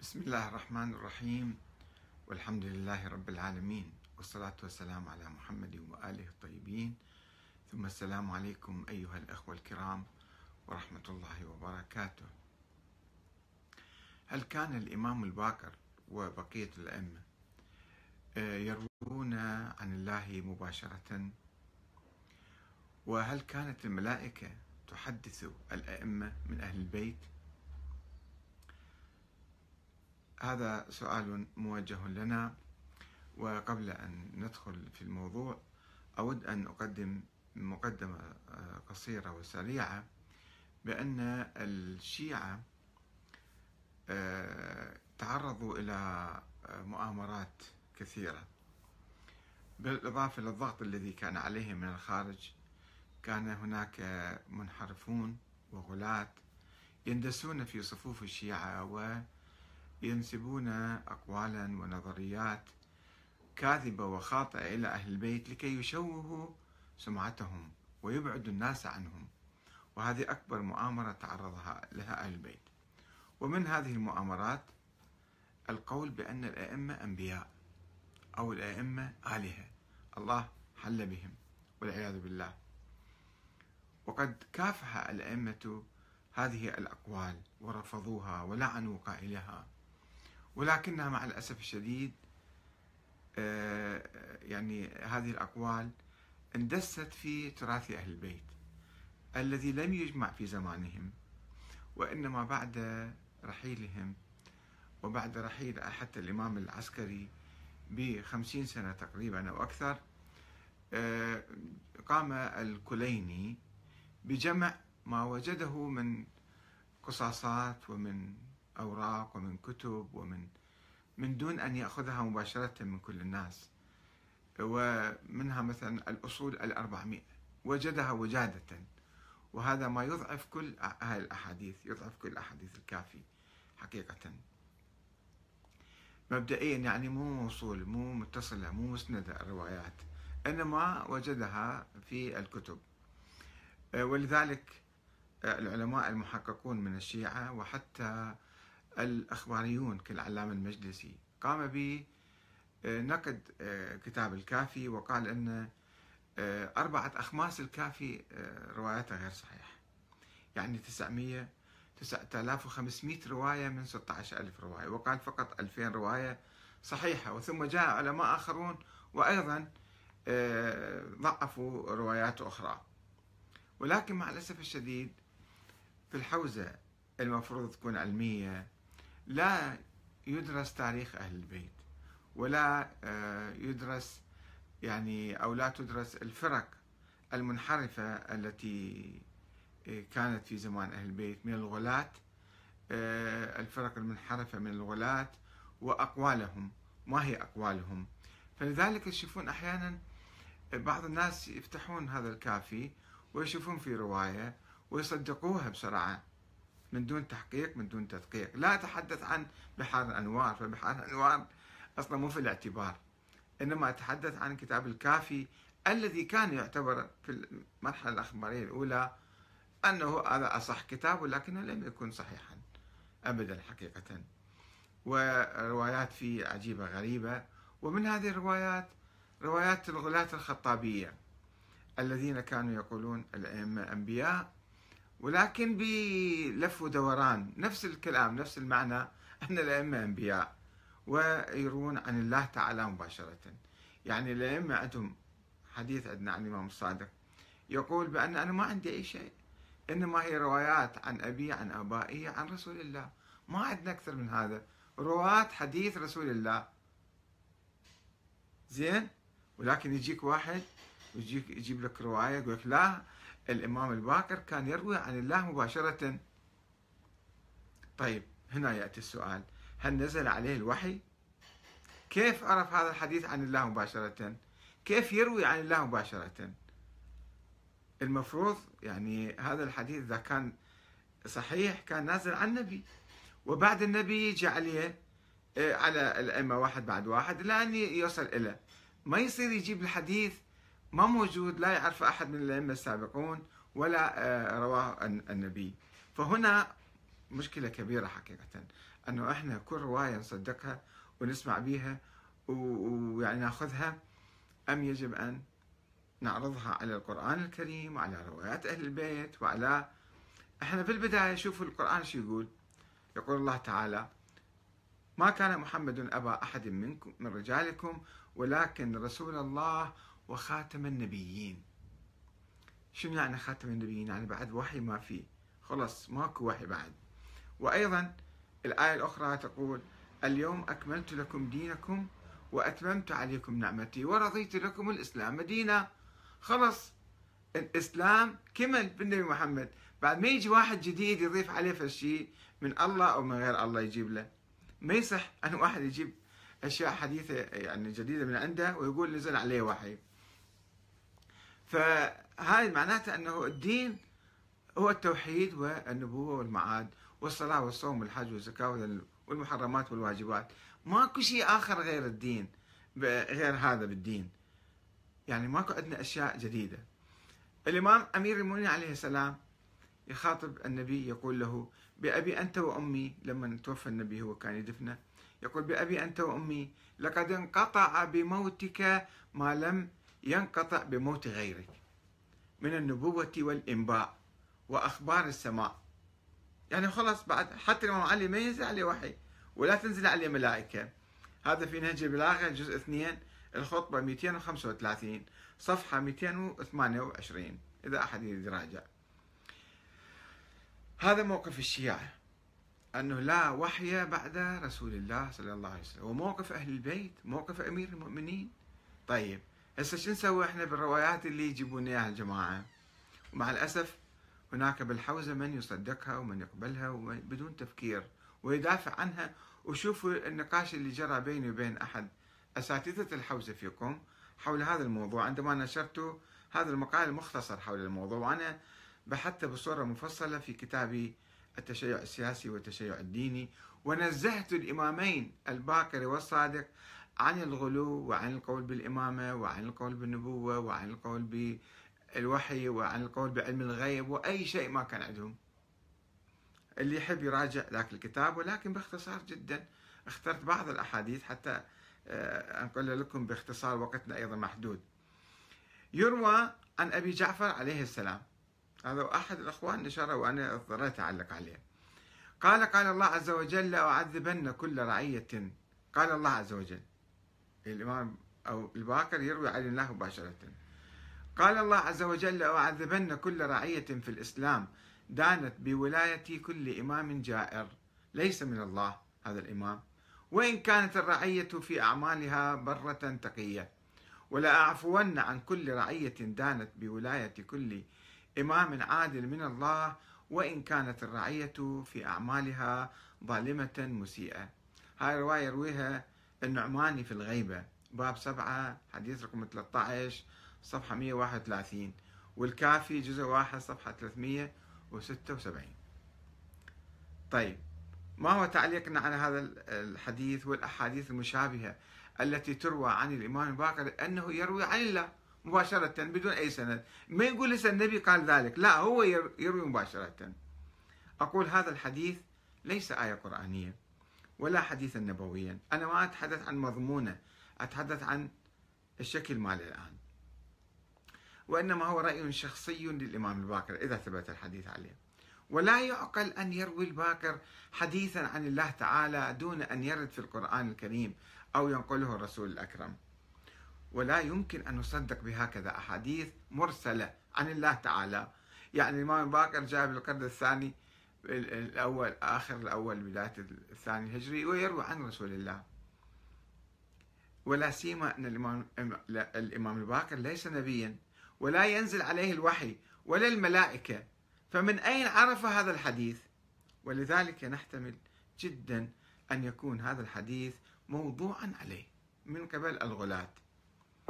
بسم الله الرحمن الرحيم. والحمد لله رب العالمين. والصلاة والسلام على محمد وآله الطيبين. ثم السلام عليكم أيها الأخوة الكرام ورحمة الله وبركاته. هل كان الإمام الباكر وبقية الأئمة آه، يروون عن الله مباشرة؟ وهل كانت الملائكة تحدث الأئمة من أهل البيت؟ هذا سؤال موجه لنا وقبل أن ندخل في الموضوع أود أن أقدم مقدمة آه، قصيرة وسريعة بأن الشيعة آه، تعرضوا إلى آه، مؤامرات كثيرة. بالإضافة للضغط الذي كان عليهم من الخارج كان هناك منحرفون وغلاة يندسون في صفوف الشيعة ينسبون أقوالا ونظريات كاذبة وخاطئة إلى أهل البيت لكي يشوهوا سمعتهم ويبعدوا الناس عنهم وهذه أكبر مؤامرة تعرضها لها أهل البيت. ومن هذه المؤامرات القول بأن الأئمة أنبياء أو الأئمة آلهة. الله حل بهم والعياذ بالله. وقد كافح الأئمة هذه الأقوال ورفضوها ولعنوا قائلها. ولكنها مع الأسف الشديد آه، يعني هذه الأقوال اندست في تراث أهل البيت الذي لم يجمع في زمانهم وإنما بعد رحيلهم وبعد رحيل حتى الإمام العسكري بخمسين سنة تقريبا أو أكثر آه، قام الكليني بجمع ما وجده من قصاصات ومن أوراق ومن كتب ومن من دون أن يأخذها مباشرة من كل الناس. ومنها مثلا الأصول الأربعمائة وجدها وجادة. وهذا ما يضعف كل هذه الأحاديث يضعف كل الأحاديث الكافي حقيقة. مبدئيا يعني مو موصول مو متصلة مو مسندة الروايات إنما وجدها في الكتب. ولذلك العلماء المحققون من الشيعة وحتى الأخباريون كالعلامة المجلسي. قام بنقد آه، كتاب الكافي وقال أن آه، أربعة أخماس الكافي آه، روايته غير صحيحة يعني 900 9500 رواية من 16000 رواية. وقال فقط 2000 رواية صحيحة. وثم جاء علماء آخرون وأيضا ضعفوا روايات أخرى. ولكن مع الأسف الشديد في الحوزة المفروض تكون علمية لا يدرس تاريخ أهل البيت ولا آه، يدرس يعني أو لا تدرس الفرق المنحرفة التي آه، كانت في زمان أهل البيت من الغلاة آه، الفرق المنحرفة من الغلاة وأقوالهم ما هي أقوالهم؟ فلذلك تشوفون أحيانا بعض الناس يفتحون هذا الكافي ويشوفون في رواية ويصدقوها بسرعة. من دون تحقيق من دون تدقيق. لا أتحدث عن بحار الأنوار فبحار الأنوار أصلا مو في الاعتبار إنما أتحدث عن كتاب الكافي الذي كان يعتبر في المرحلة الأخبارية الأولى أنه هذا أصح كتاب ولكنه لم يكن صحيحا أبدا حقيقة. وروايات فيه عجيبة غريبة. ومن هذه الروايات روايات الغلاة الخطابية الذين كانوا يقولون الأئمة أنبياء ولكن بلف ودوران. نفس الكلام نفس المعنى. أن الأئمة أنبياء ويرون عن الله تعالى مباشرة. يعني الأئمة عندهم حديث عندنا عن الإمام الصادق يقول بأن أنا ما عندي أي شيء إنما هي روايات عن أبي عن آبائي عن رسول الله. ما عندنا أكثر من هذا. رواة حديث رسول الله. زين؟ ولكن يجيك واحد ويجيك يجيب لك رواية يقول لك لا الإمام الباكر كان يروي عن الله مباشرة. طيب هنا يأتي السؤال. هل نزل عليه الوحي؟ كيف عرف هذا الحديث عن الله مباشرة؟ كيف يروي عن الله مباشرة؟ المفروض يعني هذا الحديث إذا كان صحيح كان نازل عن النبي. وبعد النبي يجي عليه آه، على الأئمة واحد بعد واحد لأن يوصل إلى. ما يصير يجيب الحديث ما موجود لا يعرف أحد من الأئمة السابقون ولا آه، رواه النبي. فهنا مشكلة كبيرة حقيقة أنه إحنا كل رواية نصدقها ونسمع بيها ويعني نأخذها أم يجب أن نعرضها على القرآن الكريم وعلى روايات أهل البيت وعلى إحنا في البداية شوفوا القرآن شو يقول. يقول الله تعالى ما كان محمد أبا أحد منكم من رجالكم ولكن رسول الله وخاتم النبيين. شنو يعني خاتم النبيين؟ يعني بعد وحي ما في. خلص ماكو وحي بعد. وأيضا الآية الأخرى تقول اليوم أكملت لكم دينكم وأتممت عليكم نعمتي ورضيت لكم الإسلام دينا. خلص الإسلام كمل بالنبي محمد. بعد ما يجي واحد جديد يضيف عليه فشي من الله أو من غير الله يجيب له. ما يصح أن واحد يجيب أشياء حديثة يعني جديدة من عنده ويقول نزل عليه وحي. فهذه معناته أنه الدين هو التوحيد والنبوة والمعاد والصلاة والصوم والحج والزكاة والمحرمات والواجبات. ماكو شيء آخر غير الدين غير هذا بالدين. يعني ماكو عندنا أشياء جديدة. الإمام أمير المؤمنين عليه السلام يخاطب النبي يقول له بأبي أنت وأمي لما توفى النبي هو كان يدفنه. يقول بأبي أنت وأمي لقد انقطع بموتك ما لم ينقطع بموت غيرك من النبوة والإنباء وأخبار السماء. يعني خلاص بعد حتى الإمام علي ما ينزل عليه وحي ولا تنزل عليه ملائكة. هذا في نهج البلاغة جزء 2 الخطبة 235 صفحة 228 إذا أحد يراجع. هذا موقف الشيعة أنه لا وحي بعد رسول الله صلى الله عليه وسلم وموقف أهل البيت موقف أمير المؤمنين. طيب هسه شو نسوي إحنا بالروايات اللي يجيبون إياها الجماعة؟ ومع الأسف هناك بالحوزة من يصدقها ومن يقبلها بدون تفكير ويدافع عنها. وشوفوا النقاش اللي جرى بيني وبين أحد أساتذة الحوزة فيكم حول هذا الموضوع. عندما نشرت هذا المقال المختصر حول الموضوع وأنا بحثت بصورة مفصلة في كتابي التشيع السياسي والتشيع الديني ونزهت الإمامين الباقر والصادق عن الغلو وعن القول بالإمامة وعن القول بالنبوة وعن القول بالوحي وعن القول بعلم الغيب وأي شيء ما كان عندهم. اللي يحب يراجع ذاك الكتاب ولكن باختصار جدا اخترت بعض الأحاديث حتى آه، أنقل لكم باختصار وقتنا أيضا محدود. يروى عن أبي جعفر عليه السلام. هذا أحد الأخوان نشره وأنا اضطريت أعلق عليه. قال قال الله عز وجل لأعذبن كل رعية. قال الله عز وجل الإمام أو الباقر يروي عن الله مباشرة. قال الله عز وجل لأعذبن كل رعية في الإسلام دانت بولاية كل إمام جائر. ليس من الله هذا الإمام. وإن كانت الرعية في أعمالها برة تقية. ولأعفون عن كل رعية دانت بولاية كل إمام عادل من الله وإن كانت الرعية في أعمالها ظالمة مسيئة. هاي الرواية يرويها النعماني في الغيبة. باب سبعة حديث رقم 13 صفحة 131 والكافي جزء واحد صفحة 376 طيب ما هو تعليقنا على هذا الحديث والأحاديث المشابهة التي تروى عن الإمام الباقر؟ أنه يروي عن الله مباشرة بدون أي سند. ما يقول لسه النبي قال ذلك. لا هو يروي مباشرة. أقول هذا الحديث ليس آية قرآنية. ولا حديثا نبويا. أنا ما أتحدث عن مضمونة أتحدث عن الشكل ماله الآن. وإنما هو رأي شخصي للإمام الباقر إذا ثبت الحديث عليه. ولا يعقل أن يروي الباقر حديثا عن الله تعالى دون أن يرد في القرآن الكريم أو ينقله الرسول الأكرم. ولا يمكن أن نصدق بهكذا أحاديث مرسلة عن الله تعالى. يعني الإمام الباقر جاء بالقرن الثاني الأول آخر الأول بداية الثاني الهجري ويروي عن رسول الله. ولا سيما أن الإمام, الإمام الباقر ليس نبيا ولا ينزل عليه الوحي ولا الملائكة. فمن أين عرف هذا الحديث؟ ولذلك نحتمل جدا أن يكون هذا الحديث موضوعا عليه من قبل الغلاة.